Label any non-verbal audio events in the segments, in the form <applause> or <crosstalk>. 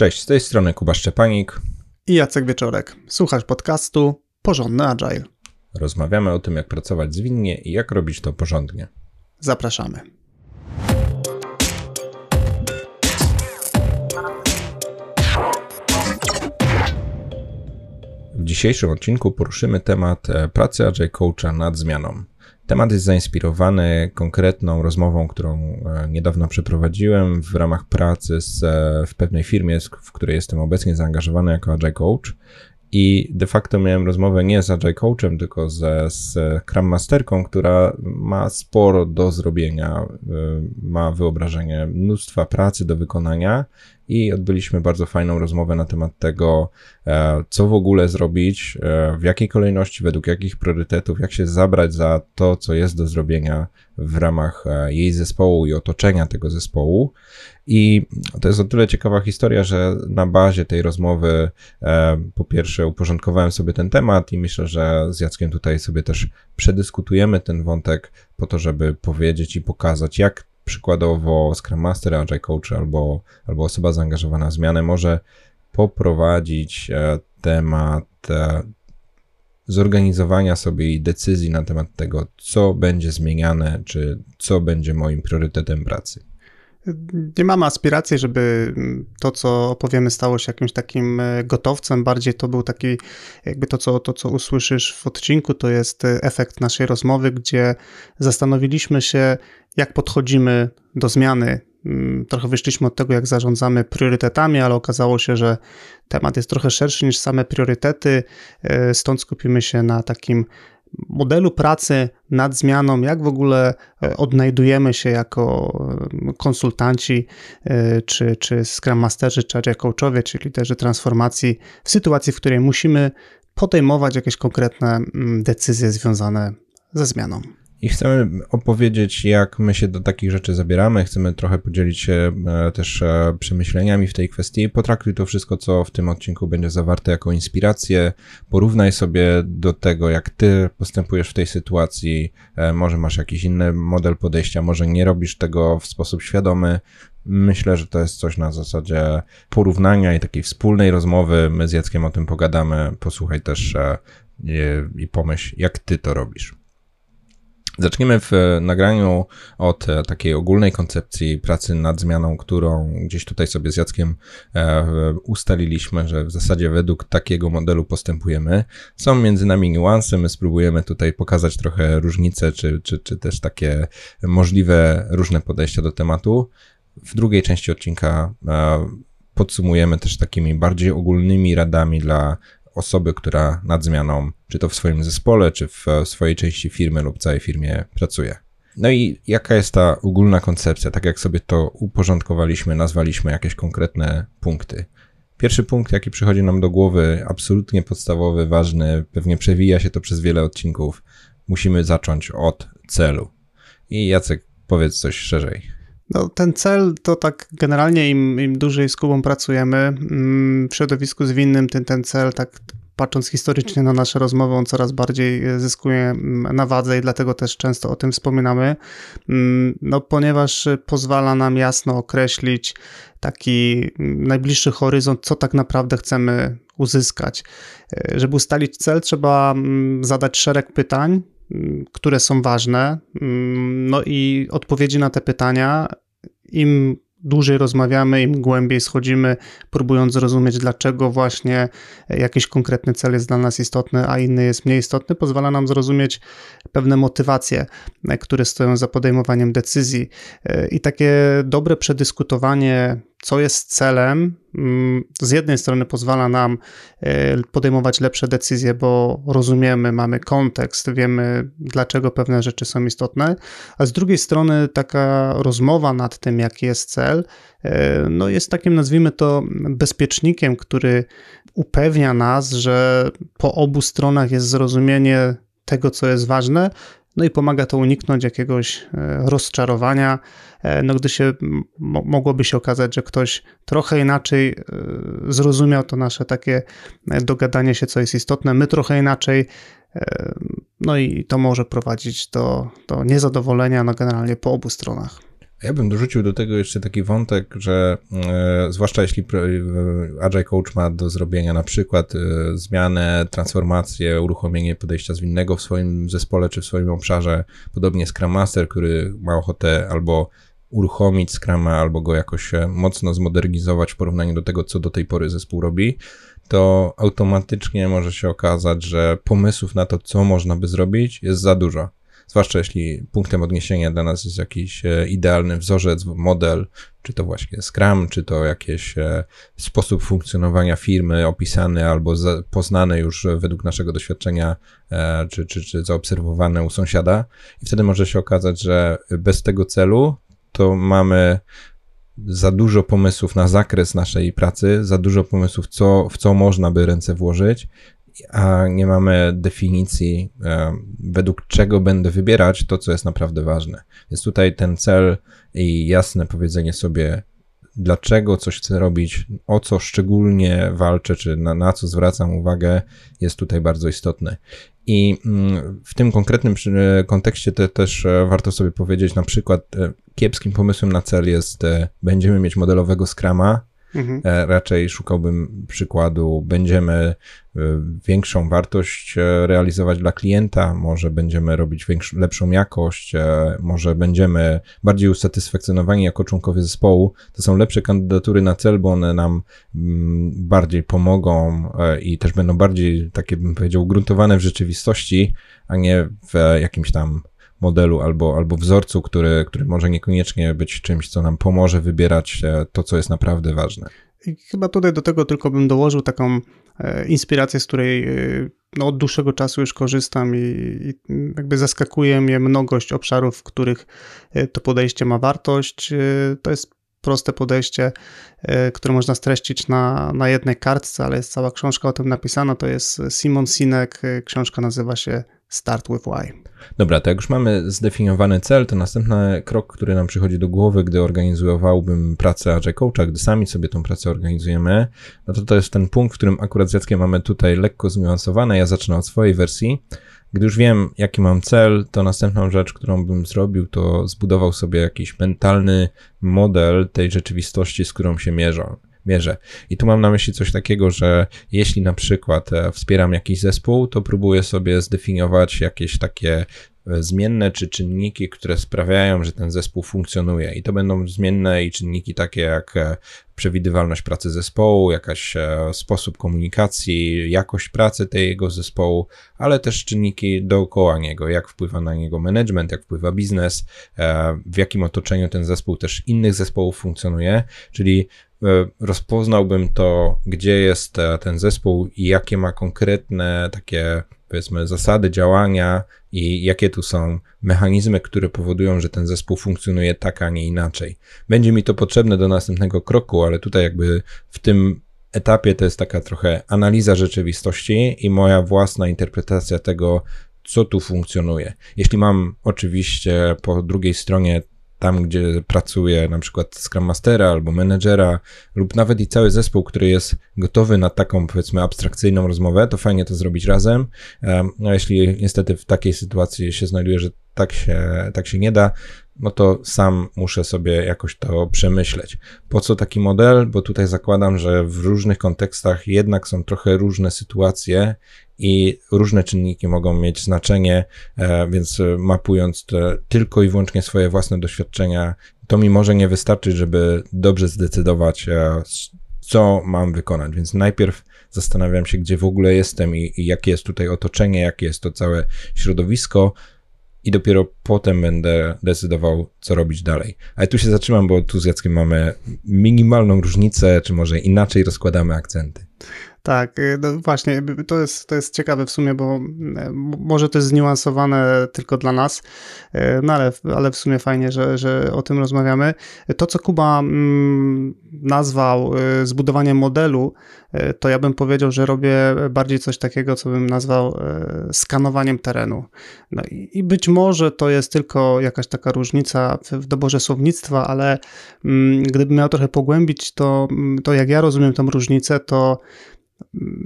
Cześć, z tej strony Kuba Szczepanik i Jacek Wieczorek. Słuchasz podcastu Porządny Agile. Rozmawiamy o tym, jak pracować zwinnie i jak robić to porządnie. Zapraszamy. W dzisiejszym odcinku poruszymy temat e, pracy Agile Coacha nad zmianą. Temat jest zainspirowany konkretną rozmową, którą e, niedawno przeprowadziłem w ramach pracy z, e, w pewnej firmie, w której jestem obecnie zaangażowany jako Agile Coach. I de facto miałem rozmowę nie z Agile Coachem, tylko ze, z Scrum Masterką, która ma sporo do zrobienia, e, ma wyobrażenie mnóstwa pracy do wykonania i odbyliśmy bardzo fajną rozmowę na temat tego, e, co w ogóle zrobić, e, w jakiej kolejności, według jakich priorytetów, jak się zabrać za to, co jest do zrobienia w ramach e, jej zespołu i otoczenia tego zespołu. I to jest o tyle ciekawa historia, że na bazie tej rozmowy po pierwsze uporządkowałem sobie ten temat i myślę, że z Jackiem tutaj sobie też przedyskutujemy ten wątek po to, żeby powiedzieć i pokazać, jak przykładowo Scrum Master, Agile Coach albo, albo osoba zaangażowana w zmianę może poprowadzić e, temat e, zorganizowania sobie i decyzji na temat tego, co będzie zmieniane, czy co będzie moim priorytetem pracy nie mamy aspiracji, żeby to, co opowiemy, stało się jakimś takim e, gotowcem. Bardziej to był taki, jakby to, co, to, co usłyszysz w odcinku, to jest e, efekt naszej rozmowy, gdzie zastanowiliśmy się, jak podchodzimy do zmiany. Mm, trochę wyszliśmy od tego, jak zarządzamy priorytetami, ale okazało się, że temat jest trochę szerszy niż same priorytety, e, stąd skupimy się na takim modelu pracy nad zmianą, jak w ogóle e, odnajdujemy się jako e, konsultanci, e, czy, czy Scrum Masterzy, czy Agile Coachowie, czy liderzy transformacji w sytuacji, w której musimy podejmować jakieś konkretne mm, decyzje związane ze zmianą. I chcemy opowiedzieć, jak my się do takich rzeczy zabieramy. Chcemy trochę podzielić się e, też e, przemyśleniami w tej kwestii. Potraktuj to wszystko, co w tym odcinku będzie zawarte jako inspirację. Porównaj sobie do tego, jak ty postępujesz w tej sytuacji. E, może masz jakiś inny model podejścia, może nie robisz tego w sposób świadomy. Myślę, że to jest coś na zasadzie porównania i takiej wspólnej rozmowy. My z Jackiem o tym pogadamy. Posłuchaj też i pomyśl, jak ty to robisz. Zaczniemy w e, nagraniu od e, takiej ogólnej koncepcji pracy nad zmianą, którą gdzieś tutaj sobie z Jackiem e, ustaliliśmy, że w zasadzie według takiego modelu postępujemy. Są między nami niuanse, my spróbujemy tutaj pokazać trochę różnice, czy, czy, czy też takie możliwe różne podejścia do tematu. W drugiej części odcinka podsumujemy też takimi bardziej ogólnymi radami dla osoby, która nad zmianą, czy to w swoim zespole, czy w swojej części firmy lub całej firmie pracuje. No i jaka jest ta ogólna koncepcja? Tak jak sobie to uporządkowaliśmy, nazwaliśmy jakieś konkretne punkty. Pierwszy punkt, jaki przychodzi nam do głowy, absolutnie podstawowy, ważny, pewnie przewija się to przez wiele odcinków. Musimy zacząć od celu. I Jacek, powiedz coś szerzej. No, ten cel to tak generalnie im, im dłużej z Kubą pracujemy mm, w środowisku zwinnym, ten, ten cel tak patrząc historycznie na nasze rozmowy, on coraz bardziej zyskuje mm, na wadze i dlatego też często o tym wspominamy, mm, no ponieważ pozwala nam jasno określić taki najbliższy horyzont, co tak naprawdę chcemy uzyskać. E, żeby ustalić cel, trzeba zadać szereg pytań, które są ważne. No i odpowiedzi na te pytania, im dłużej rozmawiamy, im głębiej schodzimy, próbując zrozumieć, dlaczego właśnie jakiś konkretny cel jest dla nas istotny, a inny jest mniej istotny, pozwala nam zrozumieć pewne motywacje, które stoją za podejmowaniem decyzji. I takie dobre przedyskutowanie co jest celem, mm, z jednej strony pozwala nam e, podejmować lepsze decyzje, bo rozumiemy, mamy kontekst, wiemy, dlaczego pewne rzeczy są istotne, a z drugiej strony taka rozmowa nad tym, jaki jest cel, e, no jest takim, nazwijmy to, bezpiecznikiem, który upewnia nas, że po obu stronach jest zrozumienie tego, co jest ważne, no i pomaga to uniknąć jakiegoś e, rozczarowania, e, no gdy się mogłoby się okazać, że ktoś trochę inaczej e, zrozumiał to nasze takie dogadanie się, co jest istotne, my trochę inaczej, no i to może prowadzić do, do niezadowolenia, no generalnie po obu stronach. Ja bym dorzucił do tego jeszcze taki wątek, że e, zwłaszcza jeśli Agile Coach ma do zrobienia na przykład e, zmianę, transformację, uruchomienie podejścia zwinnego w swoim zespole czy w swoim obszarze, podobnie Scrum Master, który ma ochotę albo uruchomić Scrama, albo go jakoś e, mocno zmodernizować w porównaniu do tego, co do tej pory zespół robi, to automatycznie może się okazać, że pomysłów na to, co można by zrobić, jest za dużo zwłaszcza jeśli punktem odniesienia dla nas jest jakiś e, idealny wzorzec, model, czy to właśnie Scrum, czy to jakiś e, sposób funkcjonowania firmy opisany albo poznany już według naszego doświadczenia, e, czy, czy, czy zaobserwowane u sąsiada. I wtedy może się okazać, że bez tego celu to mamy za dużo pomysłów na zakres naszej pracy, za dużo pomysłów, co, w co można by ręce włożyć, a nie mamy definicji, e, według czego będę wybierać to, co jest naprawdę ważne. Więc tutaj ten cel i jasne powiedzenie sobie, dlaczego coś chcę robić, o co szczególnie walczę, czy na, na co zwracam uwagę, jest tutaj bardzo istotne. I mm, w tym konkretnym kontekście te, też e, warto sobie powiedzieć, na przykład e, kiepskim pomysłem na cel jest, będziemy mieć modelowego skrama, Mhm. E, raczej szukałbym przykładu, będziemy e, większą wartość e, realizować dla klienta, może będziemy robić lepszą jakość, może będziemy bardziej usatysfakcjonowani jako członkowie zespołu. To są lepsze kandydatury na cel, bo one nam mm, bardziej pomogą i też będą bardziej, takie bym powiedział, gruntowane w rzeczywistości, a nie w jakimś tam modelu albo, albo wzorcu, który, który może niekoniecznie być czymś, co nam pomoże wybierać e, to, co jest naprawdę ważne. I chyba tutaj do tego tylko bym dołożył taką e, inspirację, z której e, no, od dłuższego czasu już korzystam i, i, jakby zaskakuje mnie mnogość obszarów, w których to podejście ma wartość. To jest proste podejście, które można streścić na, na jednej kartce, ale jest cała książka o tym napisana. To jest Simon Sinek, książka nazywa się Start with Why. Dobra, to jak już mamy zdefiniowany cel, to następny krok, który nam przychodzi do głowy, gdy organizowałbym pracę Agile Coacha, gdy sami sobie tą pracę organizujemy, no to to jest ten punkt, w którym akurat z Jackiem mamy tutaj lekko zniuansowane. Ja zacznę od swojej wersji. Gdy już wiem, jaki mam cel, to następną rzecz, którą bym zrobił, to zbudował sobie jakiś mentalny model tej rzeczywistości, z którą się mierzę mierze. I tu mam na myśli coś takiego, że jeśli na przykład e, wspieram jakiś zespół, to próbuję sobie zdefiniować jakieś takie zmienne czy czynniki, które sprawiają, że ten zespół funkcjonuje. I to będą zmienne i czynniki takie jak e, przewidywalność pracy zespołu, jakaś sposób komunikacji, jakość pracy tego zespołu, ale też czynniki dookoła niego, jak wpływa na niego management, jak wpływa biznes, w jakim otoczeniu ten zespół też innych zespołów funkcjonuje, czyli E, rozpoznałbym to, gdzie jest e, ten zespół i jakie ma konkretne takie, powiedzmy, zasady działania i jakie tu są mechanizmy, które powodują, że ten zespół funkcjonuje tak, a nie inaczej. Będzie mi to potrzebne do następnego kroku, ale tutaj jakby w tym etapie to jest taka trochę analiza rzeczywistości i moja własna interpretacja tego, co tu funkcjonuje. Jeśli mam oczywiście po drugiej stronie tam, gdzie pracuje na przykład Scrum Mastera albo menedżera lub nawet i cały zespół, który jest gotowy na taką powiedzmy abstrakcyjną rozmowę, to fajnie to zrobić razem. No jeśli niestety w takiej sytuacji się znajduje, że tak się, tak się nie da, no to sam muszę sobie jakoś to przemyśleć. Po co taki model? Bo tutaj zakładam, że w różnych kontekstach jednak są trochę różne sytuacje i różne czynniki mogą mieć znaczenie, e, więc mapując tylko i wyłącznie swoje własne doświadczenia, to mi może nie wystarczyć, żeby dobrze zdecydować, e, co mam wykonać. Więc najpierw zastanawiam się, gdzie w ogóle jestem i, i jakie jest tutaj otoczenie, jakie jest to całe środowisko i dopiero potem będę decydował, co robić dalej. Ale tu się zatrzymam, bo tu z Jackiem mamy minimalną różnicę, czy może inaczej rozkładamy akcenty. Tak, y, no właśnie, to jest, to jest ciekawe w sumie, bo e, może to jest zniuansowane tylko dla nas, e, no ale, ale w sumie fajnie, że, że o tym rozmawiamy. To, co Kuba mm, nazwał zbudowaniem modelu, to ja bym powiedział, że robię bardziej coś takiego, co bym nazwał skanowaniem terenu. No i być może to jest tylko jakaś taka różnica w doborze słownictwa, ale mm, gdybym miał trochę pogłębić, to, to jak ja rozumiem tą różnicę, to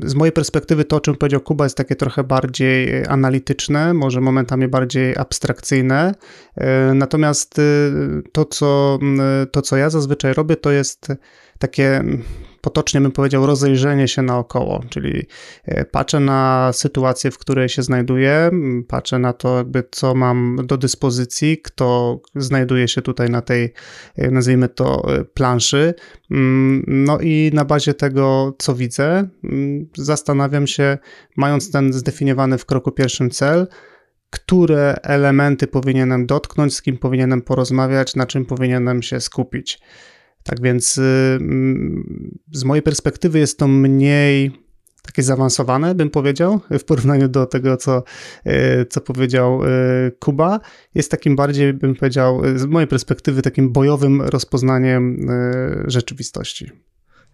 z mojej perspektywy to, o czym powiedział Kuba, jest takie trochę bardziej analityczne, może momentami bardziej abstrakcyjne. Natomiast to, co, to, co ja zazwyczaj robię, to jest takie potocznie bym powiedział, rozejrzenie się naokoło, czyli e, patrzę na sytuację, w której się znajduję, patrzę na to, jakby co mam do dyspozycji, kto znajduje się tutaj na tej, e, nazwijmy to, e, planszy. No i na bazie tego, co widzę, zastanawiam się, mając ten zdefiniowany w kroku pierwszym cel, które elementy powinienem dotknąć, z kim powinienem porozmawiać, na czym powinienem się skupić. Tak więc y, mm, z mojej perspektywy jest to mniej takie zaawansowane, bym powiedział, w porównaniu do tego, co, y, co powiedział y, Kuba. Jest takim bardziej, bym powiedział, z mojej perspektywy, takim bojowym rozpoznaniem rzeczywistości.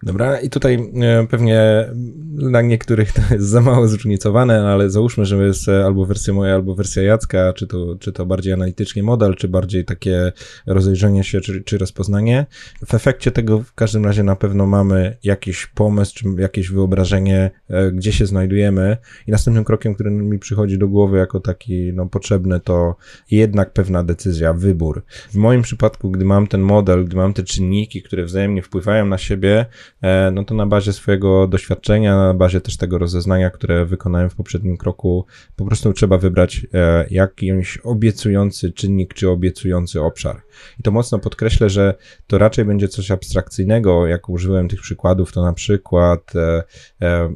Dobra, i tutaj e, pewnie dla niektórych to jest za mało zróżnicowane, ale załóżmy, że jest albo wersja moja, albo wersja Jacka, czy to, czy to bardziej analitycznie model, czy bardziej takie rozejrzenie się, czy, czy rozpoznanie. W efekcie tego w każdym razie na pewno mamy jakiś pomysł, czy jakieś wyobrażenie, e, gdzie się znajdujemy i następnym krokiem, który mi przychodzi do głowy jako taki no, potrzebny, to jednak pewna decyzja, wybór. W moim przypadku, gdy mam ten model, gdy mam te czynniki, które wzajemnie wpływają na siebie, E, no to na bazie swojego doświadczenia, na bazie też tego rozeznania, które wykonałem w poprzednim kroku, po prostu trzeba wybrać e, jakiś obiecujący czynnik czy obiecujący obszar. I to mocno podkreślę, że to raczej będzie coś abstrakcyjnego. Jak użyłem tych przykładów, to na przykład e,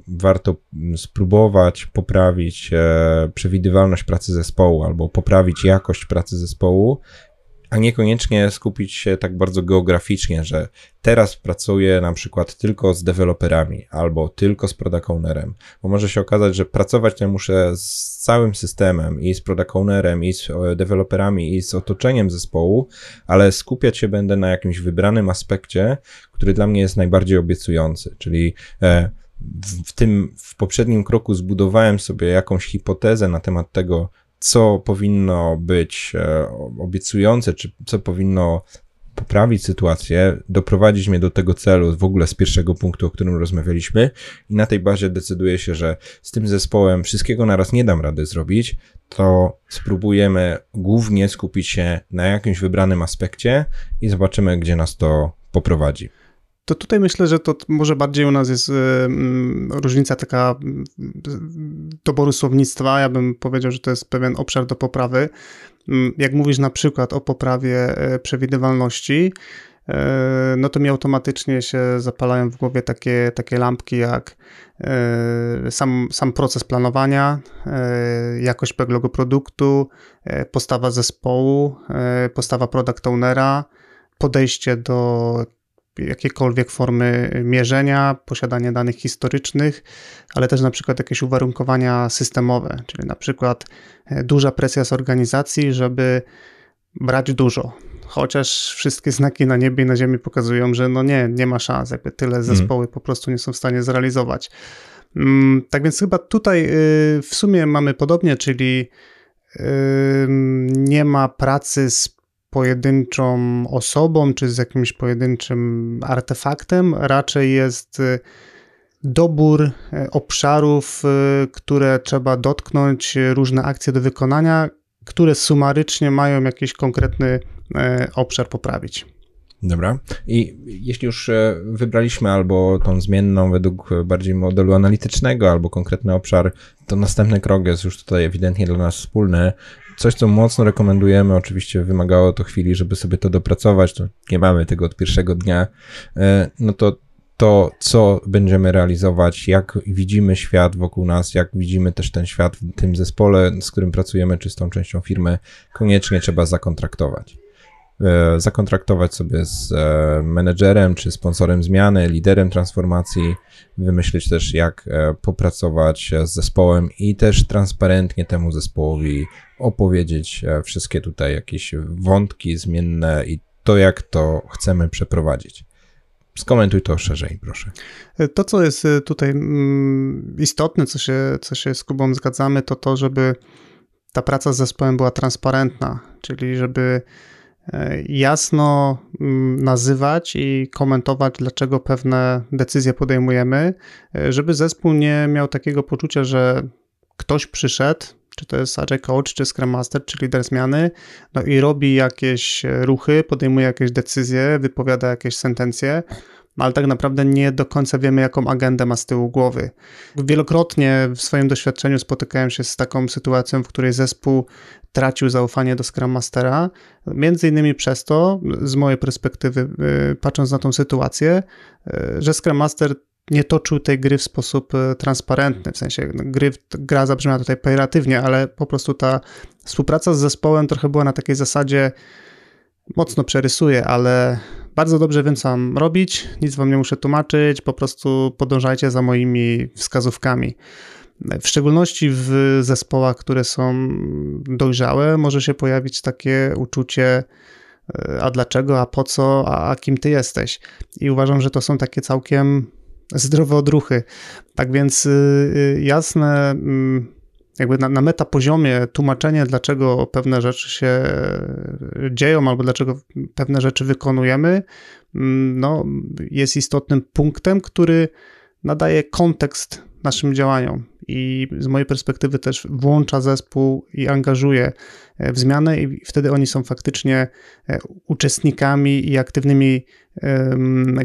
warto spróbować poprawić przewidywalność pracy zespołu albo poprawić jakość pracy zespołu a niekoniecznie skupić się tak bardzo geograficznie, że teraz pracuję na przykład tylko z deweloperami albo tylko z product ownerem, bo może się okazać, że pracować nie muszę z całym systemem i z product ownerem i z e, deweloperami i z otoczeniem zespołu, ale skupiać się będę na jakimś wybranym aspekcie, który dla mnie jest najbardziej obiecujący, czyli e, w tym, w poprzednim kroku zbudowałem sobie jakąś hipotezę na temat tego, co powinno być e, obiecujące, czy co powinno poprawić sytuację, doprowadzić mnie do tego celu w ogóle z pierwszego punktu, o którym rozmawialiśmy i na tej bazie decyduję się, że z tym zespołem wszystkiego naraz nie dam rady zrobić, to spróbujemy głównie skupić się na jakimś wybranym aspekcie i zobaczymy, gdzie nas to poprowadzi. To tutaj myślę, że to może bardziej u nas jest mm, różnica taka doboru słownictwa. Ja bym powiedział, że to jest pewien obszar do poprawy. Jak mówisz na przykład o poprawie e, przewidywalności, e, no to mi automatycznie się zapalają w głowie takie, takie lampki jak e, sam, sam proces planowania, jakość backlogu produktu, postawa zespołu, postawa product ownera, podejście do jakiekolwiek formy mierzenia, posiadanie danych historycznych, ale też na przykład jakieś uwarunkowania systemowe, czyli na przykład e, duża presja z organizacji, żeby brać dużo. Chociaż wszystkie znaki na niebie i na ziemi pokazują, że no nie, nie ma szans, jakby tyle mhm. zespoły po prostu nie są w stanie zrealizować. Mm, tak więc chyba tutaj y, w sumie mamy podobnie, czyli nie ma pracy z pojedynczą osobą czy z jakimś pojedynczym artefaktem, raczej jest y, dobór y, obszarów, y, które trzeba dotknąć, różne akcje do wykonania, które sumarycznie mają jakiś konkretny obszar poprawić. Dobra. I jeśli już e, wybraliśmy albo tą zmienną według bardziej modelu analitycznego, albo konkretny obszar, to następny krok jest już tutaj ewidentnie dla nas wspólny, coś, co mocno rekomendujemy, oczywiście wymagało to chwili, żeby sobie to dopracować, to nie mamy tego od pierwszego dnia, e, no to to, co będziemy realizować, jak widzimy świat wokół nas, jak widzimy też ten świat w tym zespole, z którym pracujemy, czy z tą częścią firmy, koniecznie trzeba zakontraktować. E, zakontraktować sobie z e, menedżerem czy sponsorem zmiany, liderem transformacji, wymyślić też, jak popracować z zespołem i też transparentnie temu zespołowi opowiedzieć e, wszystkie tutaj jakieś wątki zmienne i to, jak to chcemy przeprowadzić. Skomentuj to szerzej, proszę. To, co jest e, tutaj mm, istotne, co się, co się z Kubą zgadzamy, to to, żeby ta praca z zespołem była transparentna, czyli żeby e, jasno mm, nazywać i komentować, dlaczego pewne decyzje podejmujemy, e, żeby zespół nie miał takiego poczucia, że ktoś przyszedł, czy to jest Agile Coach, czy Scrum Master, czy lider zmiany, no i robi jakieś ruchy, podejmuje jakieś decyzje, wypowiada jakieś sentencje, ale tak naprawdę nie do końca wiemy, jaką agendę ma z tyłu głowy. Wielokrotnie w swoim doświadczeniu spotykałem się z taką sytuacją, w której zespół tracił zaufanie do Scrum Mastera, między innymi przez to, z mojej perspektywy, y, patrząc na tą sytuację, y, że Scrum Master nie toczył tej gry w sposób y, transparentny, w sensie no, gry, gra zabrzmiała tutaj pejoratywnie, ale po prostu ta współpraca z zespołem trochę była na takiej zasadzie, mocno przerysuję, ale bardzo dobrze wiem, co mam robić, nic wam nie muszę tłumaczyć, po prostu podążajcie za moimi wskazówkami. W szczególności w zespołach, które są dojrzałe, może się pojawić takie uczucie, e, a dlaczego, a po co, a kim ty jesteś. I uważam, że to są takie całkiem zdrowe odruchy. Tak więc y, y, jasne mm, jakby na, na metapoziomie tłumaczenie, dlaczego pewne rzeczy się e, dzieją albo dlaczego pewne rzeczy wykonujemy, mm, no, jest istotnym punktem, który nadaje kontekst naszym działaniom i z mojej perspektywy też włącza zespół i angażuje e, w zmianę i wtedy oni są faktycznie e, uczestnikami i aktywnymi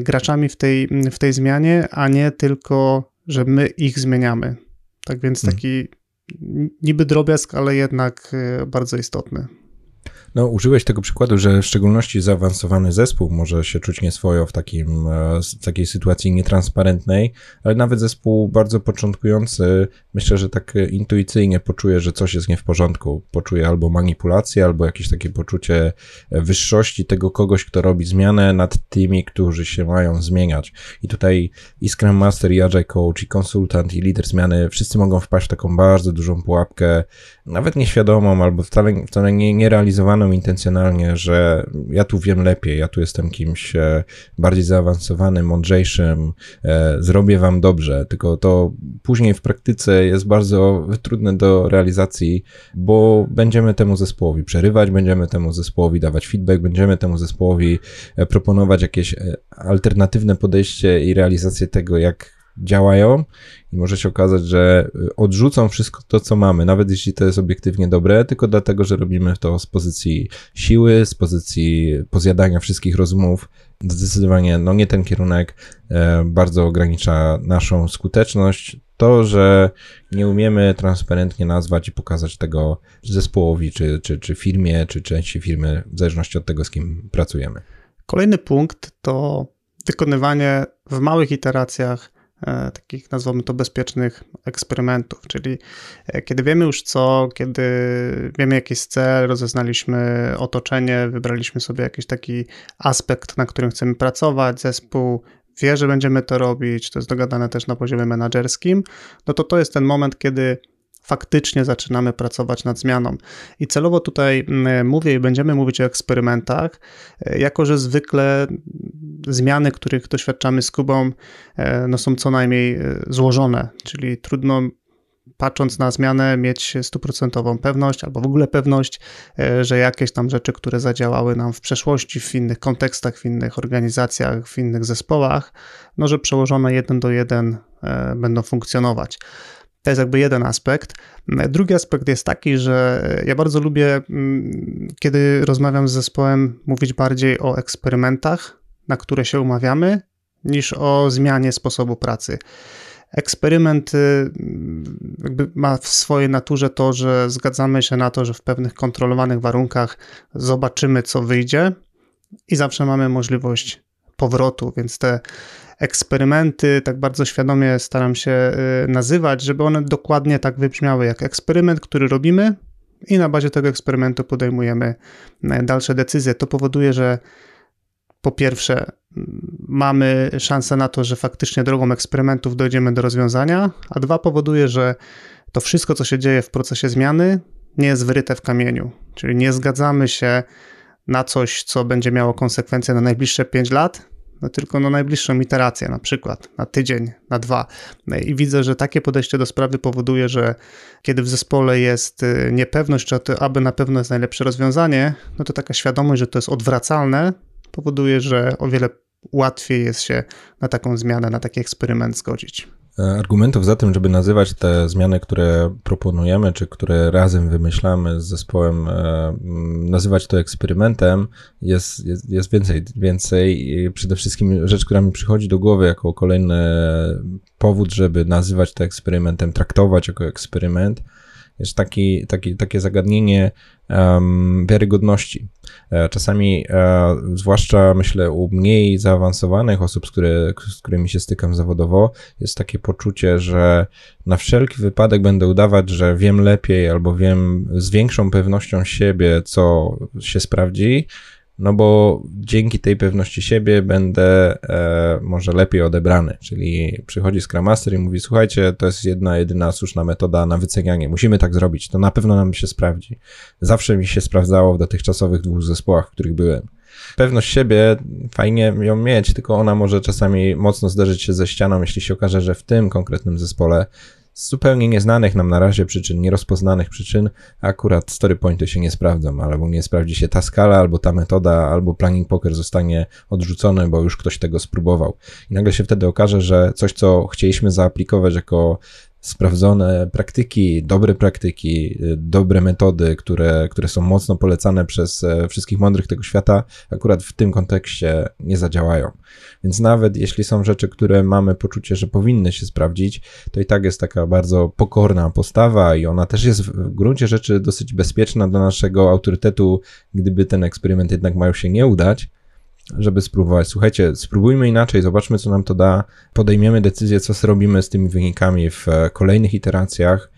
graczami w tej, w tej zmianie, a nie tylko, że my ich zmieniamy. Tak więc hmm. taki niby drobiazg, ale jednak e, bardzo istotny. No, użyłeś tego przykładu, że w szczególności zaawansowany zespół może się czuć nieswojo w takim, e, w takiej sytuacji nietransparentnej, ale nawet zespół bardzo początkujący, myślę, że tak intuicyjnie poczuje, że coś jest nie w porządku. Poczuje albo manipulację, albo jakieś takie poczucie wyższości tego kogoś, kto robi zmianę nad tymi, którzy się mają zmieniać. I tutaj i Scrum Master, i Agile Coach, i konsultant, i lider zmiany, wszyscy mogą wpaść w taką bardzo dużą pułapkę, nawet nieświadomą, albo wcale, wcale nie, nierealizowaną intencjonalnie, że ja tu wiem lepiej, ja tu jestem kimś e, bardziej zaawansowanym, mądrzejszym, e, zrobię wam dobrze, tylko to później w praktyce jest bardzo trudne do realizacji, bo będziemy temu zespołowi przerywać, będziemy temu zespołowi dawać feedback, będziemy temu zespołowi e, proponować jakieś alternatywne podejście i realizację tego, jak działają i może się okazać, że y, odrzucą wszystko to, co mamy, nawet jeśli to jest obiektywnie dobre, tylko dlatego, że robimy to z pozycji siły, z pozycji pozjadania wszystkich rozmów. Zdecydowanie, no nie ten kierunek e, bardzo ogranicza naszą skuteczność. To, że nie umiemy transparentnie nazwać i pokazać tego zespołowi, czy, czy, czy firmie, czy części firmy, w zależności od tego, z kim pracujemy. Kolejny punkt to wykonywanie w małych iteracjach takich, nazwijmy to, bezpiecznych eksperymentów, czyli e, kiedy wiemy już co, kiedy wiemy jaki jest cel, rozeznaliśmy otoczenie, wybraliśmy sobie jakiś taki aspekt, na którym chcemy pracować, zespół wie, że będziemy to robić, to jest dogadane też na poziomie menedżerskim, no to to jest ten moment, kiedy faktycznie zaczynamy pracować nad zmianą. I celowo tutaj mm, mówię i będziemy mówić o eksperymentach, e, jako że zwykle zmiany, których doświadczamy z Kubą, e, no są co najmniej e, złożone, czyli trudno patrząc na zmianę, mieć stuprocentową pewność, albo w ogóle pewność, że jakieś tam rzeczy, które zadziałały nam w przeszłości, w innych kontekstach, w innych organizacjach, w innych zespołach, no że przełożone jeden do jeden będą funkcjonować. To jest jakby jeden aspekt. Drugi aspekt jest taki, że ja bardzo lubię, mm, kiedy rozmawiam z zespołem, mówić bardziej o eksperymentach, na które się umawiamy, niż o zmianie sposobu pracy. Eksperyment y, ma w swojej naturze to, że zgadzamy się na to, że w pewnych kontrolowanych warunkach zobaczymy, co wyjdzie, i zawsze mamy możliwość powrotu, więc te eksperymenty tak bardzo świadomie staram się y, nazywać, żeby one dokładnie tak wybrzmiały jak eksperyment, który robimy i na bazie tego eksperymentu podejmujemy y, dalsze decyzje. To powoduje, że po pierwsze mamy szansę na to, że faktycznie drogą eksperymentów dojdziemy do rozwiązania, a dwa powoduje, że to wszystko, co się dzieje w procesie zmiany, nie jest wyryte w kamieniu. Czyli nie zgadzamy się na coś, co będzie miało konsekwencje na najbliższe 5 lat, no tylko na najbliższą iterację, na przykład na tydzień, na dwa. No I widzę, że takie podejście do sprawy powoduje, że kiedy w zespole jest y, niepewność, czy to aby na pewno jest najlepsze rozwiązanie, no to taka świadomość, że to jest odwracalne, powoduje, że o wiele łatwiej jest się na taką zmianę, na taki eksperyment zgodzić. E, argumentów za tym, żeby nazywać te zmiany, które proponujemy, czy które razem wymyślamy z zespołem, e, nazywać to eksperymentem, jest, jest, jest więcej. Więcej i przede wszystkim rzecz, która mi przychodzi do głowy jako kolejny powód, żeby nazywać to eksperymentem, traktować jako eksperyment, jest taki, taki, takie zagadnienie um, wiarygodności. E, czasami, e, zwłaszcza myślę u mniej zaawansowanych osób, z, które, z którymi się stykam zawodowo, jest takie poczucie, że na wszelki wypadek będę udawać, że wiem lepiej albo wiem z większą pewnością siebie, co się sprawdzi, no bo dzięki tej pewności siebie będę e, może lepiej odebrany. Czyli przychodzi Scrum Master i mówi: Słuchajcie, to jest jedna, jedyna słuszna metoda na wycenianie. Musimy tak zrobić. To na pewno nam się sprawdzi. Zawsze mi się sprawdzało w dotychczasowych dwóch zespołach, w których byłem. Pewność siebie, fajnie ją mieć, tylko ona może czasami mocno zderzyć się ze ścianą, jeśli się okaże, że w tym konkretnym zespole z zupełnie nieznanych nam na razie przyczyn, nierozpoznanych przyczyn, akurat story pointy się nie sprawdzą, albo nie sprawdzi się ta skala, albo ta metoda, albo planning poker zostanie odrzucony, bo już ktoś tego spróbował. I nagle się wtedy okaże, że coś, co chcieliśmy zaaplikować jako sprawdzone praktyki, dobre praktyki, dobre metody, które, które są mocno polecane przez e, wszystkich mądrych tego świata, akurat w tym kontekście nie zadziałają. Więc nawet jeśli są rzeczy, które mamy poczucie, że powinny się sprawdzić, to i tak jest taka bardzo pokorna postawa i ona też jest w gruncie rzeczy dosyć bezpieczna dla naszego autorytetu, gdyby ten eksperyment jednak miał się nie udać żeby spróbować. Słuchajcie, spróbujmy inaczej, zobaczmy, co nam to da, podejmiemy decyzję, co zrobimy z tymi wynikami w e, kolejnych iteracjach,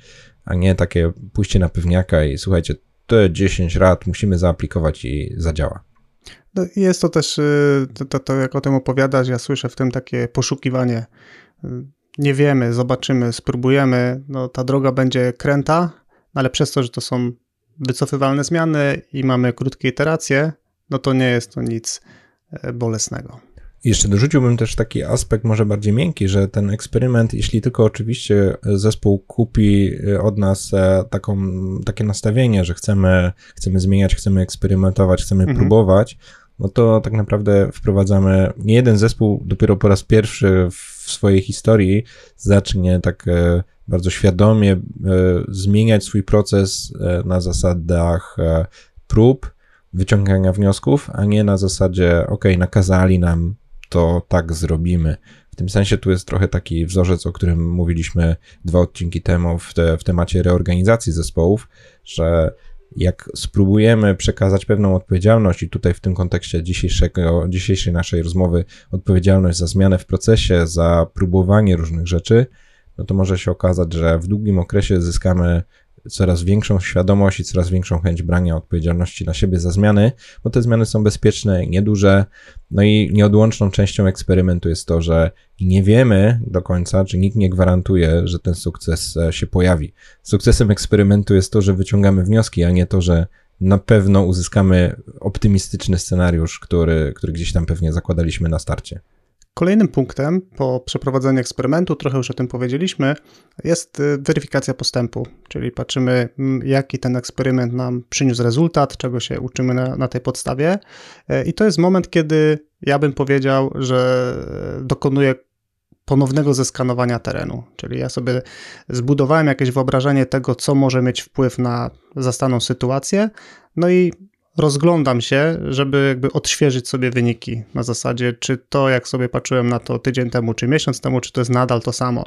a nie takie pójście na pewniaka i słuchajcie, te 10 rad musimy zaaplikować i zadziała. No, jest to też, y, to, to, to, jak o tym opowiadasz, ja słyszę w tym takie poszukiwanie. Y, nie wiemy, zobaczymy, spróbujemy. No, ta droga będzie kręta, ale przez to, że to są wycofywalne zmiany i mamy krótkie iteracje, no to nie jest to nic bolesnego. Jeszcze dorzuciłbym też taki aspekt może bardziej miękki, że ten eksperyment, jeśli tylko oczywiście zespół kupi e, od nas e, taką, takie nastawienie, że chcemy, chcemy zmieniać, chcemy eksperymentować, chcemy mhm. próbować, no to tak naprawdę wprowadzamy, nie jeden zespół dopiero po raz pierwszy w swojej historii zacznie tak e, bardzo świadomie e, zmieniać swój proces e, na zasadach prób, wyciągania wniosków, a nie na zasadzie, ok, nakazali nam, to tak zrobimy. W tym sensie tu jest trochę taki wzorzec, o którym mówiliśmy dwa odcinki temu w, te, w temacie reorganizacji zespołów, że jak spróbujemy przekazać pewną odpowiedzialność, i tutaj w tym kontekście dzisiejszego, dzisiejszej naszej rozmowy, odpowiedzialność za zmianę w procesie, za próbowanie różnych rzeczy, no to może się okazać, że w długim okresie zyskamy coraz większą świadomość i coraz większą chęć brania odpowiedzialności na siebie za zmiany, bo te zmiany są bezpieczne nieduże. No i nieodłączną częścią eksperymentu jest to, że nie wiemy do końca, czy nikt nie gwarantuje, że ten sukces e, się pojawi. Sukcesem eksperymentu jest to, że wyciągamy wnioski, a nie to, że na pewno uzyskamy optymistyczny scenariusz, który, który gdzieś tam pewnie zakładaliśmy na starcie. Kolejnym punktem po przeprowadzeniu eksperymentu, trochę już o tym powiedzieliśmy, jest y, weryfikacja postępu, czyli patrzymy, mm, jaki ten eksperyment nam przyniósł rezultat, czego się uczymy na, na tej podstawie. Y, I to jest moment, kiedy ja bym powiedział, że dokonuję ponownego zeskanowania terenu. Czyli ja sobie zbudowałem jakieś wyobrażenie tego, co może mieć wpływ na zastaną sytuację, no i rozglądam się, żeby jakby odświeżyć sobie wyniki na zasadzie, czy to, jak sobie patrzyłem na to tydzień temu, czy miesiąc temu, czy to jest nadal to samo.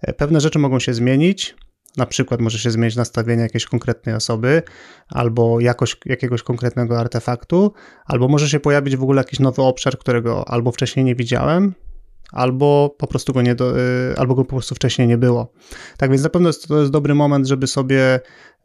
E, pewne rzeczy mogą się zmienić. Na przykład może się zmienić nastawienie jakiejś konkretnej osoby, albo jakość jakiegoś konkretnego artefaktu, albo może się pojawić w ogóle jakiś nowy obszar, którego albo wcześniej nie widziałem, albo po prostu go nie do, y, albo go po prostu wcześniej nie było. Tak więc na pewno jest, to jest dobry moment, żeby sobie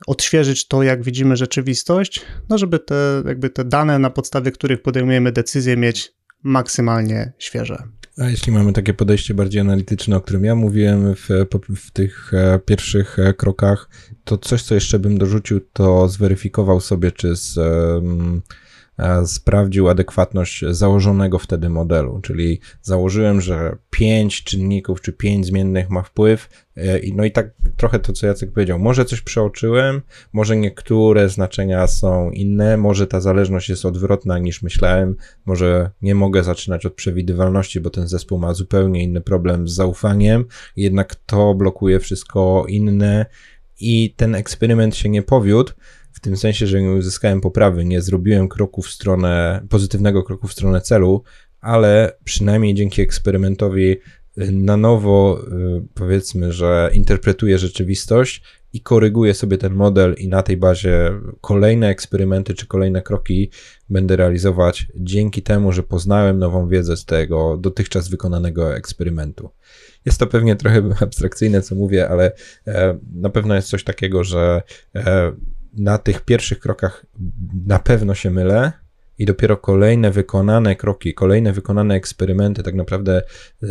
odświeżyć to, jak widzimy rzeczywistość, no żeby te, jakby te dane, na podstawie których podejmujemy decyzje, mieć maksymalnie świeże. A jeśli mamy takie podejście bardziej analityczne, o którym ja mówiłem w, w tych e, pierwszych e, krokach, to coś, co jeszcze bym dorzucił, to zweryfikował sobie, czy z sprawdził adekwatność założonego wtedy modelu, czyli założyłem, że pięć czynników czy pięć zmiennych ma wpływ, e, no i tak trochę to, co Jacek powiedział, może coś przeoczyłem, może niektóre znaczenia są inne, może ta zależność jest odwrotna niż myślałem, może nie mogę zaczynać od przewidywalności, bo ten zespół ma zupełnie inny problem z zaufaniem, jednak to blokuje wszystko inne i ten eksperyment się nie powiódł, w tym sensie, że nie uzyskałem poprawy, nie zrobiłem kroku w stronę, pozytywnego kroku w stronę celu, ale przynajmniej dzięki eksperymentowi y, na nowo y, powiedzmy, że interpretuję rzeczywistość i koryguję sobie ten model i na tej bazie kolejne eksperymenty czy kolejne kroki będę realizować dzięki temu, że poznałem nową wiedzę z tego dotychczas wykonanego eksperymentu. Jest to pewnie trochę <laughs> abstrakcyjne, co mówię, ale e, na pewno jest coś takiego, że e, na tych pierwszych krokach na pewno się mylę, i dopiero kolejne wykonane kroki, kolejne wykonane eksperymenty tak naprawdę e,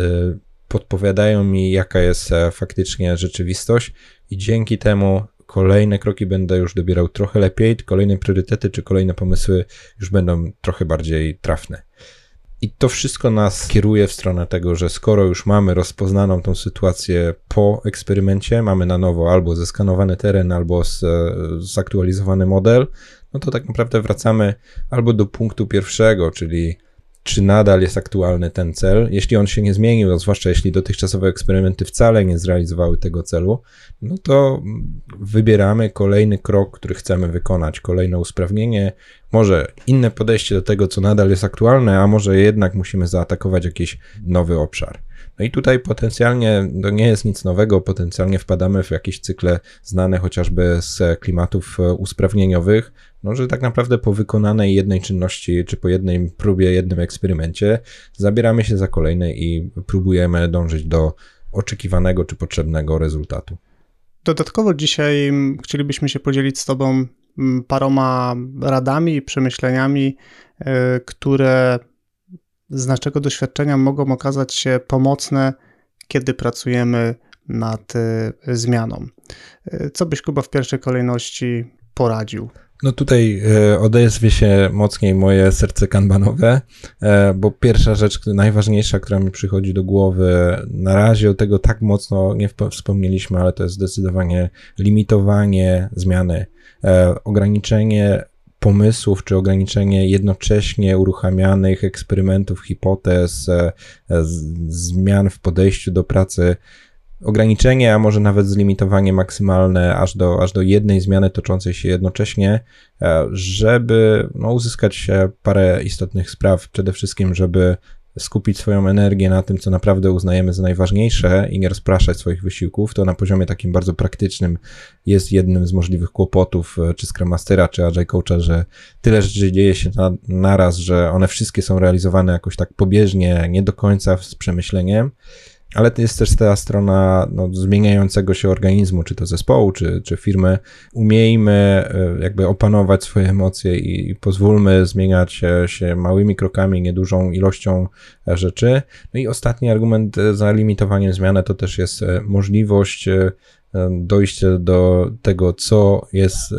podpowiadają mi, jaka jest faktycznie rzeczywistość, i dzięki temu kolejne kroki będę już dobierał trochę lepiej, kolejne priorytety czy kolejne pomysły już będą trochę bardziej trafne. I to wszystko nas kieruje w stronę tego, że skoro już mamy rozpoznaną tą sytuację po eksperymencie, mamy na nowo albo zeskanowany teren, albo z, zaktualizowany model, no to tak naprawdę wracamy albo do punktu pierwszego, czyli czy nadal jest aktualny ten cel. Jeśli on się nie zmienił, a zwłaszcza jeśli dotychczasowe eksperymenty wcale nie zrealizowały tego celu, no to wybieramy kolejny krok, który chcemy wykonać, kolejne usprawnienie, może inne podejście do tego, co nadal jest aktualne, a może jednak musimy zaatakować jakiś nowy obszar. No i tutaj potencjalnie to nie jest nic nowego, potencjalnie wpadamy w jakieś cykle znane chociażby z klimatów e, usprawnieniowych, no że tak naprawdę po wykonanej jednej czynności, czy po jednej próbie, jednym eksperymencie, zabieramy się za kolejne i próbujemy dążyć do oczekiwanego czy potrzebnego rezultatu. Dodatkowo dzisiaj chcielibyśmy się podzielić z Tobą paroma radami i przemyśleniami, e, które z naszego doświadczenia mogą okazać się pomocne, kiedy pracujemy nad e, zmianą. E, co byś Kuba w pierwszej kolejności poradził? No tutaj odezwie się mocniej moje serce kanbanowe, bo pierwsza rzecz, najważniejsza, która mi przychodzi do głowy, na razie o tego tak mocno nie wspomnieliśmy, ale to jest zdecydowanie limitowanie zmiany E, ograniczenie pomysłów, czy ograniczenie jednocześnie uruchamianych eksperymentów, hipotez, e, zmian w podejściu do pracy, ograniczenie, a może nawet zlimitowanie maksymalne aż do, aż do jednej zmiany toczącej się jednocześnie, e, żeby no, uzyskać parę istotnych spraw. Przede wszystkim, żeby skupić swoją energię na tym, co naprawdę uznajemy za najważniejsze i nie rozpraszać swoich wysiłków, to na poziomie takim bardzo praktycznym jest jednym z możliwych kłopotów e, czy Scrum Mastera, czy Agile Coacha, że tyle rzeczy dzieje się na, naraz, że one wszystkie są realizowane jakoś tak pobieżnie, nie do końca z przemyśleniem ale to jest też ta strona no, zmieniającego się organizmu, czy to zespołu, czy, czy firmy. Umiejmy e, jakby opanować swoje emocje i, i pozwólmy zmieniać się, się małymi krokami, niedużą ilością e, rzeczy. No i ostatni argument za limitowaniem zmiany to też jest e, możliwość dojście do tego, co jest e,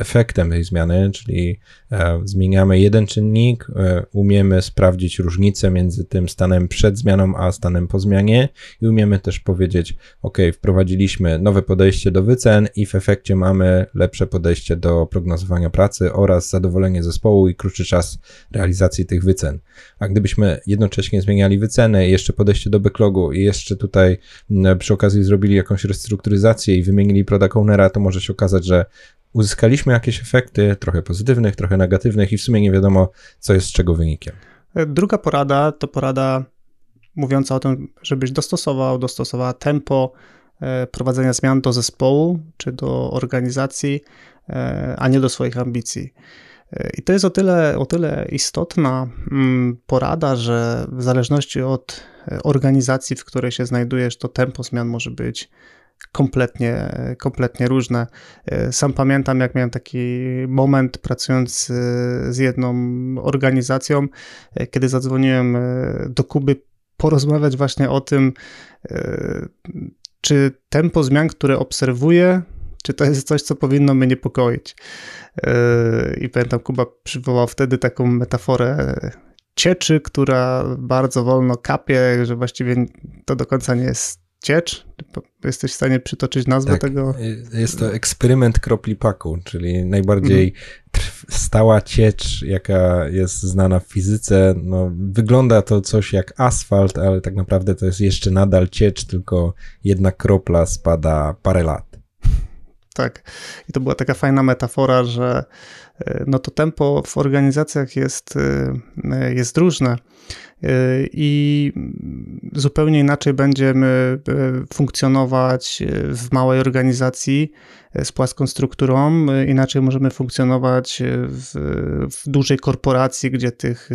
efektem tej zmiany, czyli e, zmieniamy jeden czynnik, e, umiemy sprawdzić różnicę między tym stanem przed zmianą, a stanem po zmianie i umiemy też powiedzieć, ok, wprowadziliśmy nowe podejście do wycen i w efekcie mamy lepsze podejście do prognozowania pracy oraz zadowolenie zespołu i krótszy czas realizacji tych wycen. A gdybyśmy jednocześnie zmieniali wyceny, jeszcze podejście do backlogu i jeszcze tutaj przy okazji zrobili jakąś restrukturyzację, i wymienili product ownera, to może się okazać, że uzyskaliśmy jakieś efekty, trochę pozytywnych, trochę negatywnych i w sumie nie wiadomo, co jest z czego wynikiem. Druga porada to porada mówiąca o tym, żebyś dostosował, dostosowała tempo e, prowadzenia zmian do zespołu czy do organizacji, e, a nie do swoich ambicji. E, I to jest o tyle, o tyle istotna mm, porada, że w zależności od organizacji, w której się znajdujesz, to tempo zmian może być kompletnie, kompletnie różne. E, sam pamiętam, jak miałem taki moment pracując e, z jedną organizacją, e, kiedy zadzwoniłem do Kuby porozmawiać właśnie o tym, czy tempo zmian, które obserwuję, Czy to jest coś, co powinno mnie niepokoić? I pamiętam, Kuba przywołał wtedy taką metaforę cieczy, która bardzo wolno kapie, że właściwie to do końca nie jest ciecz? Jesteś w stanie przytoczyć nazwę tak, tego? Jest to eksperyment kropli paku, czyli najbardziej mhm. stała ciecz, jaka jest znana w fizyce. No, wygląda to coś jak asfalt, ale tak naprawdę to jest jeszcze nadal ciecz, tylko jedna kropla spada parę lat. Tak. I to była taka fajna metafora, że e, no to tempo w organizacjach jest, e, jest różne i zupełnie inaczej będziemy e, funkcjonować w małej organizacji z płaską strukturą, inaczej możemy funkcjonować w, w dużej korporacji, gdzie tych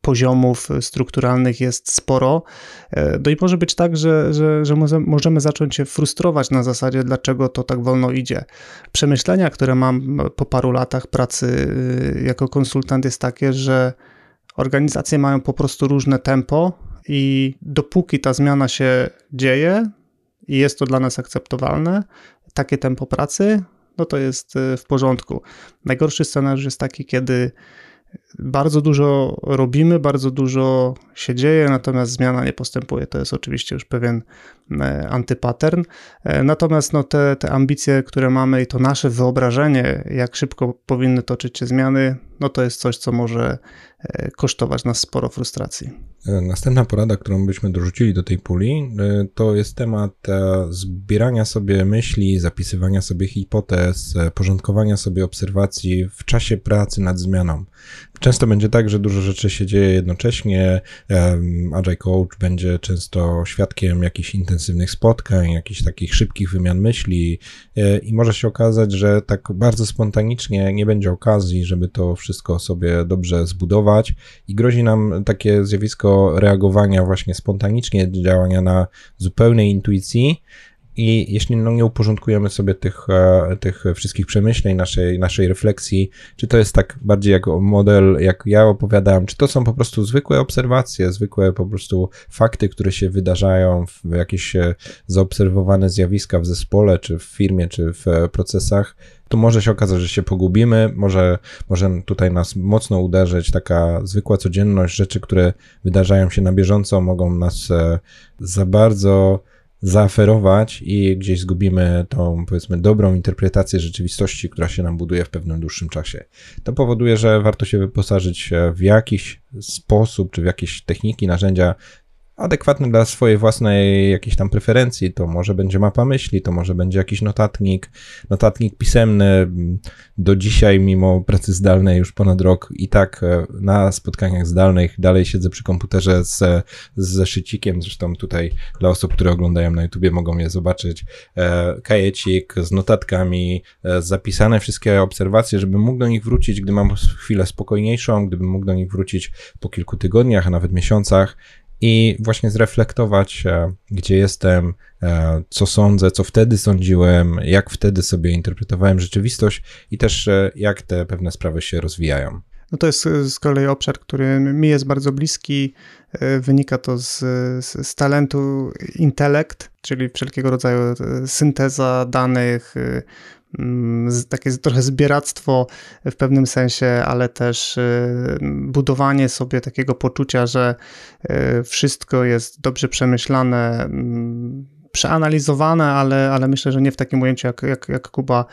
poziomów strukturalnych jest sporo. No i może być tak, że, że, że możemy zacząć się frustrować na zasadzie, dlaczego to tak wolno idzie. Przemyślenia, które mam po paru latach pracy jako konsultant, jest takie, że Organizacje mają po prostu różne tempo i dopóki ta zmiana się dzieje i jest to dla nas akceptowalne, takie tempo pracy, no to jest y, w porządku. Najgorszy scenariusz jest taki, kiedy bardzo dużo robimy, bardzo dużo się dzieje, natomiast zmiana nie postępuje. To jest oczywiście już pewien e, antypattern. E, natomiast no, te, te ambicje, które mamy i to nasze wyobrażenie, jak szybko powinny toczyć się zmiany, no to jest coś, co może e, kosztować nas sporo frustracji. Następna porada, którą byśmy dorzucili do tej puli, to jest temat zbierania sobie myśli, zapisywania sobie hipotez, porządkowania sobie obserwacji w czasie pracy nad zmianą. Często będzie tak, że dużo rzeczy się dzieje jednocześnie. Agile Coach będzie często świadkiem jakichś intensywnych spotkań, jakichś takich szybkich wymian myśli. E, i może się okazać, że tak bardzo spontanicznie nie będzie okazji, żeby to wszystko sobie dobrze zbudować. I grozi nam takie zjawisko reagowania właśnie spontanicznie, działania na zupełnej intuicji, i jeśli no, nie uporządkujemy sobie tych, e, tych wszystkich przemyśleń, naszej, naszej refleksji, czy to jest tak bardziej jako model, jak ja opowiadałem, czy to są po prostu zwykłe obserwacje, zwykłe po prostu fakty, które się wydarzają, w jakieś e, zaobserwowane zjawiska w zespole, czy w firmie, czy w e, procesach, to może się okazać, że się pogubimy, może, może tutaj nas mocno uderzyć taka zwykła codzienność, rzeczy, które wydarzają się na bieżąco, mogą nas za bardzo zaaferować i gdzieś zgubimy tą, powiedzmy, dobrą interpretację rzeczywistości, która się nam buduje w pewnym dłuższym czasie. To powoduje, że warto się wyposażyć w jakiś sposób, czy w jakieś techniki, narzędzia adekwatny dla swojej własnej jakiejś tam preferencji. To może będzie mapa myśli, to może będzie jakiś notatnik, notatnik pisemny. Do dzisiaj, mimo pracy zdalnej już ponad rok i tak e, na spotkaniach zdalnych dalej siedzę przy komputerze z, z zeszycikiem, zresztą tutaj dla osób, które oglądają na YouTubie mogą je zobaczyć, e, kajecik z notatkami, e, zapisane wszystkie obserwacje, żebym mógł do nich wrócić, gdy mam chwilę spokojniejszą, gdybym mógł do nich wrócić po kilku tygodniach, a nawet miesiącach i właśnie zreflektować, e, gdzie jestem, e, co sądzę, co wtedy sądziłem, jak wtedy sobie interpretowałem rzeczywistość i też e, jak te pewne sprawy się rozwijają. No to jest z kolei obszar, który mi jest bardzo bliski. Wynika to z, z, z, talentu intelekt, czyli wszelkiego rodzaju synteza danych, takie trochę zbieractwo w pewnym sensie, ale też y, budowanie sobie takiego poczucia, że y, wszystko jest dobrze przemyślane, mm, przeanalizowane, ale, ale myślę, że nie w takim ujęciu, jak, jak, jak Kuba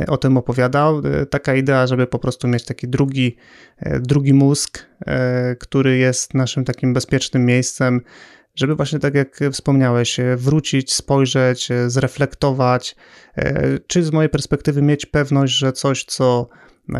y, o tym opowiadał. Taka idea, żeby po prostu mieć taki drugi, drugi mózg, który jest naszym takim bezpiecznym miejscem, żeby właśnie tak jak wspomniałeś, e, wrócić, spojrzeć, e, zreflektować, e, czy z mojej perspektywy mieć pewność, że coś, co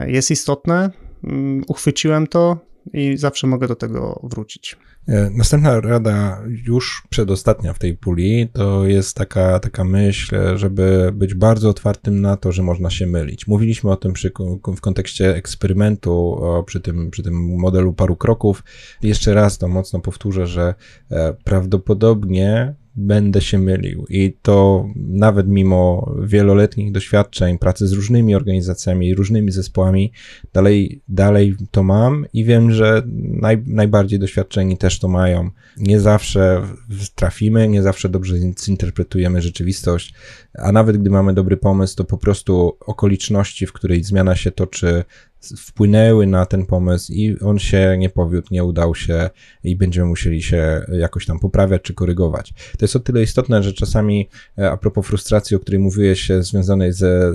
jest istotne, mm, uchwyciłem to i zawsze mogę do tego wrócić. E, następna rada, już przedostatnia w tej puli, to jest taka, taka myśl, żeby być bardzo otwartym na to, że można się mylić. Mówiliśmy o tym przy, w kontekście eksperymentu, przy tym, przy tym modelu paru kroków. Jeszcze raz to mocno powtórzę, że e, prawdopodobnie będę się mylił. I to nawet mimo wieloletnich doświadczeń, pracy z różnymi organizacjami, różnymi zespołami, dalej, dalej to mam i wiem, że naj, najbardziej doświadczeni też to mają. Nie zawsze trafimy, nie zawsze dobrze zinterpretujemy rzeczywistość, a nawet gdy mamy dobry pomysł, to po prostu okoliczności, w której zmiana się toczy, wpłynęły na ten pomysł i on się nie powiódł, nie udał się i będziemy musieli się jakoś tam poprawiać czy korygować. To jest o tyle istotne, że czasami e, a propos frustracji, o której mówiłeś, związanej ze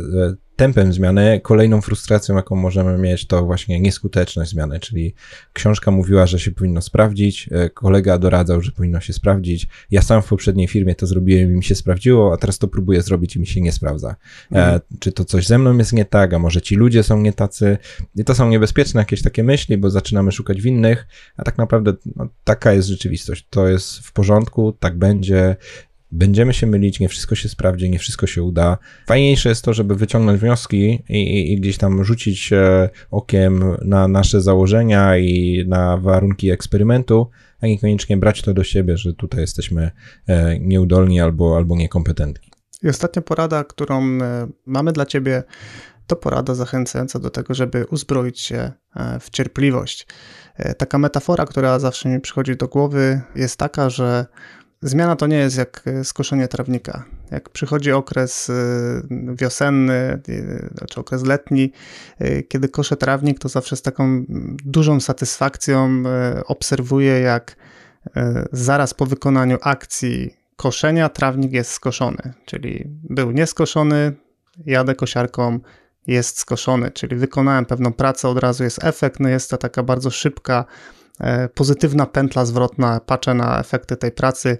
tempem zmiany, kolejną frustracją, jaką możemy mieć, to właśnie nieskuteczność zmiany, czyli książka mówiła, że się powinno sprawdzić, e, kolega doradzał, że powinno się sprawdzić. Ja sam w poprzedniej firmie to zrobiłem i mi się sprawdziło, a teraz to próbuję zrobić i mi się nie sprawdza. E, mhm. Czy to coś ze mną jest nie tak, a może ci ludzie są nie tacy? I to są niebezpieczne jakieś takie myśli, bo zaczynamy szukać winnych, a tak naprawdę no, taka jest rzeczywistość. To jest w porządku, tak będzie Będziemy się mylić, nie wszystko się sprawdzi, nie wszystko się uda. Fajniejsze jest to, żeby wyciągnąć wnioski i, i, i gdzieś tam rzucić e, okiem na nasze założenia i na warunki eksperymentu, a niekoniecznie brać to do siebie, że tutaj jesteśmy e, nieudolni albo, albo niekompetentni. I ostatnia porada, którą e, mamy dla Ciebie, to porada zachęcająca do tego, żeby uzbroić się w cierpliwość. Taka metafora, która zawsze mi przychodzi do głowy, jest taka, że Zmiana to nie jest jak e, skoszenie trawnika. Jak przychodzi okres e, wiosenny, e, czy okres letni, kiedy koszę trawnik, to zawsze z taką dużą satysfakcją obserwuję, jak zaraz po wykonaniu akcji koszenia trawnik jest skoszony. Czyli był nieskoszony, jadę kosiarką, jest skoszony, czyli wykonałem pewną pracę, od razu jest efekt, no jest to taka bardzo szybka pozytywna pętla zwrotna, patrzę na efekty tej pracy,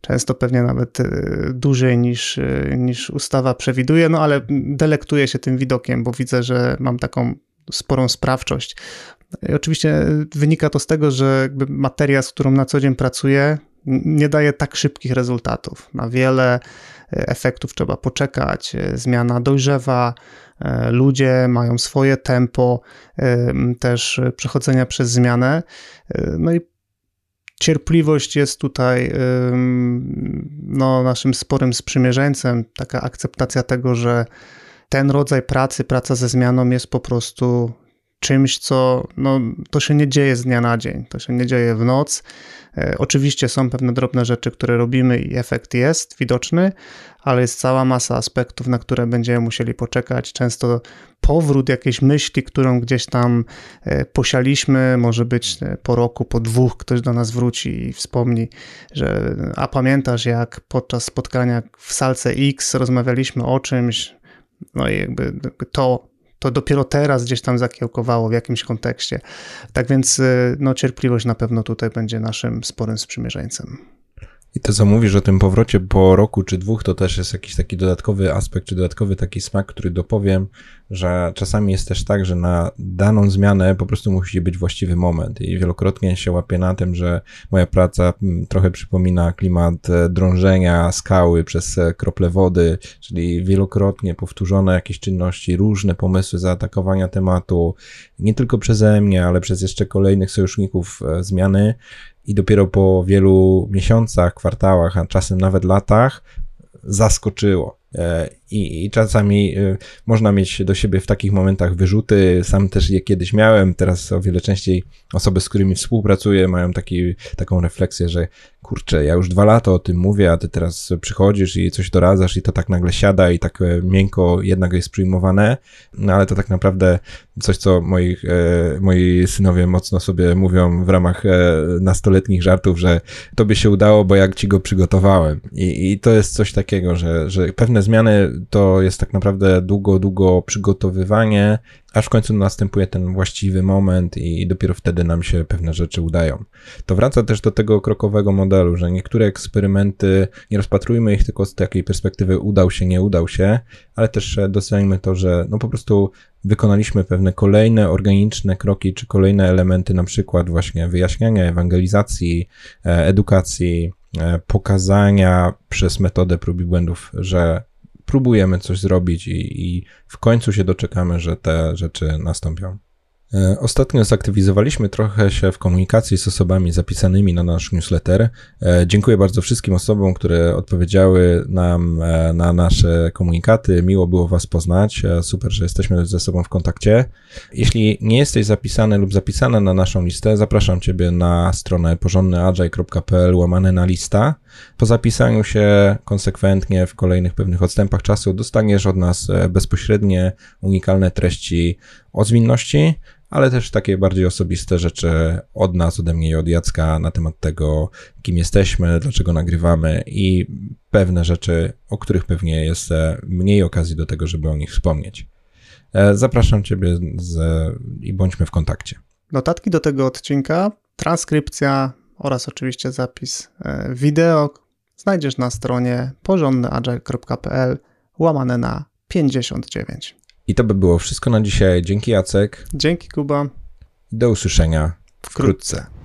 często pewnie nawet e, dłużej niż, e, niż ustawa przewiduje, no ale delektuję się tym widokiem, bo widzę, że mam taką sporą sprawczość. I oczywiście wynika to z tego, że materia, z którą na co dzień pracuję, nie daje tak szybkich rezultatów. Na wiele efektów trzeba poczekać, zmiana dojrzewa, E, ludzie mają swoje tempo e, też przechodzenia przez zmianę. E, no i cierpliwość jest tutaj no, naszym sporym sprzymierzeńcem, taka akceptacja tego, że ten rodzaj pracy, praca ze zmianą jest po prostu czymś, co no, to się nie dzieje z dnia na dzień, to się nie dzieje w noc. E, oczywiście są pewne drobne rzeczy, które robimy i efekt jest widoczny, ale jest cała masa aspektów, na które będziemy musieli poczekać. Często powrót jakiejś myśli, którą gdzieś tam e, posialiśmy, może być e, po roku, po dwóch, ktoś do nas wróci i wspomni, że a pamiętasz jak podczas spotkania w salce X rozmawialiśmy o czymś, no i jakby to to dopiero teraz gdzieś tam zakiełkowało w jakimś kontekście. Tak więc y, no, cierpliwość na pewno tutaj będzie naszym sporym sprzymierzeńcem. I to, co mówisz o tym powrocie po roku czy dwóch, to też jest jakiś taki dodatkowy aspekt, czy dodatkowy taki smak, który dopowiem, że czasami jest też tak, że na daną zmianę po prostu musi być właściwy moment. I wielokrotnie się łapię na tym, że moja praca mm, trochę przypomina klimat e, drążenia skały przez e, krople wody, czyli wielokrotnie powtórzone jakieś czynności, różne pomysły zaatakowania tematu, nie tylko przeze mnie, ale przez jeszcze kolejnych sojuszników e, zmiany i dopiero po wielu miesiącach, kwartałach, a czasem nawet latach zaskoczyło. E, I, I, czasami e, można mieć do siebie w takich momentach wyrzuty. Sam też je kiedyś miałem. Teraz o wiele częściej osoby, z którymi współpracuję, mają taki, taką refleksję, że kurczę, ja już dwa lata o tym mówię, a ty teraz przychodzisz i coś doradzasz i to tak nagle siada i tak e, miękko jednak jest przyjmowane. No ale to tak naprawdę coś, co moi, e, moi synowie mocno sobie mówią w ramach nastoletnich żartów, że tobie się udało, bo jak ci go przygotowałem. I, i to jest coś takiego, że, że pewne zmiany to jest tak naprawdę długo, długo przygotowywanie, aż w końcu następuje ten właściwy moment i dopiero wtedy nam się pewne rzeczy udają. To wraca też do tego krokowego modelu, że niektóre eksperymenty, nie rozpatrujmy ich tylko z takiej perspektywy udał się, nie udał się, ale też docenimy to, że no po prostu wykonaliśmy pewne kolejne organiczne kroki, czy kolejne elementy, na przykład właśnie wyjaśniania, ewangelizacji, e, edukacji, e, pokazania przez metodę prób i błędów, że próbujemy coś zrobić i, i w końcu się doczekamy, że te rzeczy nastąpią. E, ostatnio zaktywizowaliśmy trochę się w komunikacji z osobami zapisanymi na nasz newsletter. E, dziękuję bardzo wszystkim osobom, które odpowiedziały nam e, na nasze komunikaty. Miło było Was poznać. Super, że jesteśmy ze sobą w kontakcie. Jeśli nie jesteś zapisany lub zapisana na naszą listę, zapraszam Ciebie na stronę porządnyagile.pl łamane na lista. Po zapisaniu się konsekwentnie w kolejnych pewnych odstępach czasu dostaniesz od nas bezpośrednie, unikalne treści o zwinności, ale też takie bardziej osobiste rzeczy od nas, ode mnie i od Jacka na temat tego, kim jesteśmy, dlaczego nagrywamy i pewne rzeczy, o których pewnie jest e, mniej okazji do tego, żeby o nich wspomnieć. E, zapraszam Ciebie z, i bądźmy w kontakcie. Notatki do tego odcinka, transkrypcja oraz oczywiście zapis e, wideo znajdziesz na stronie porządnyagile.pl łamane na 59. I to by było wszystko na dzisiaj. Dzięki Jacek. Dzięki Kuba. Do usłyszenia wkrótce.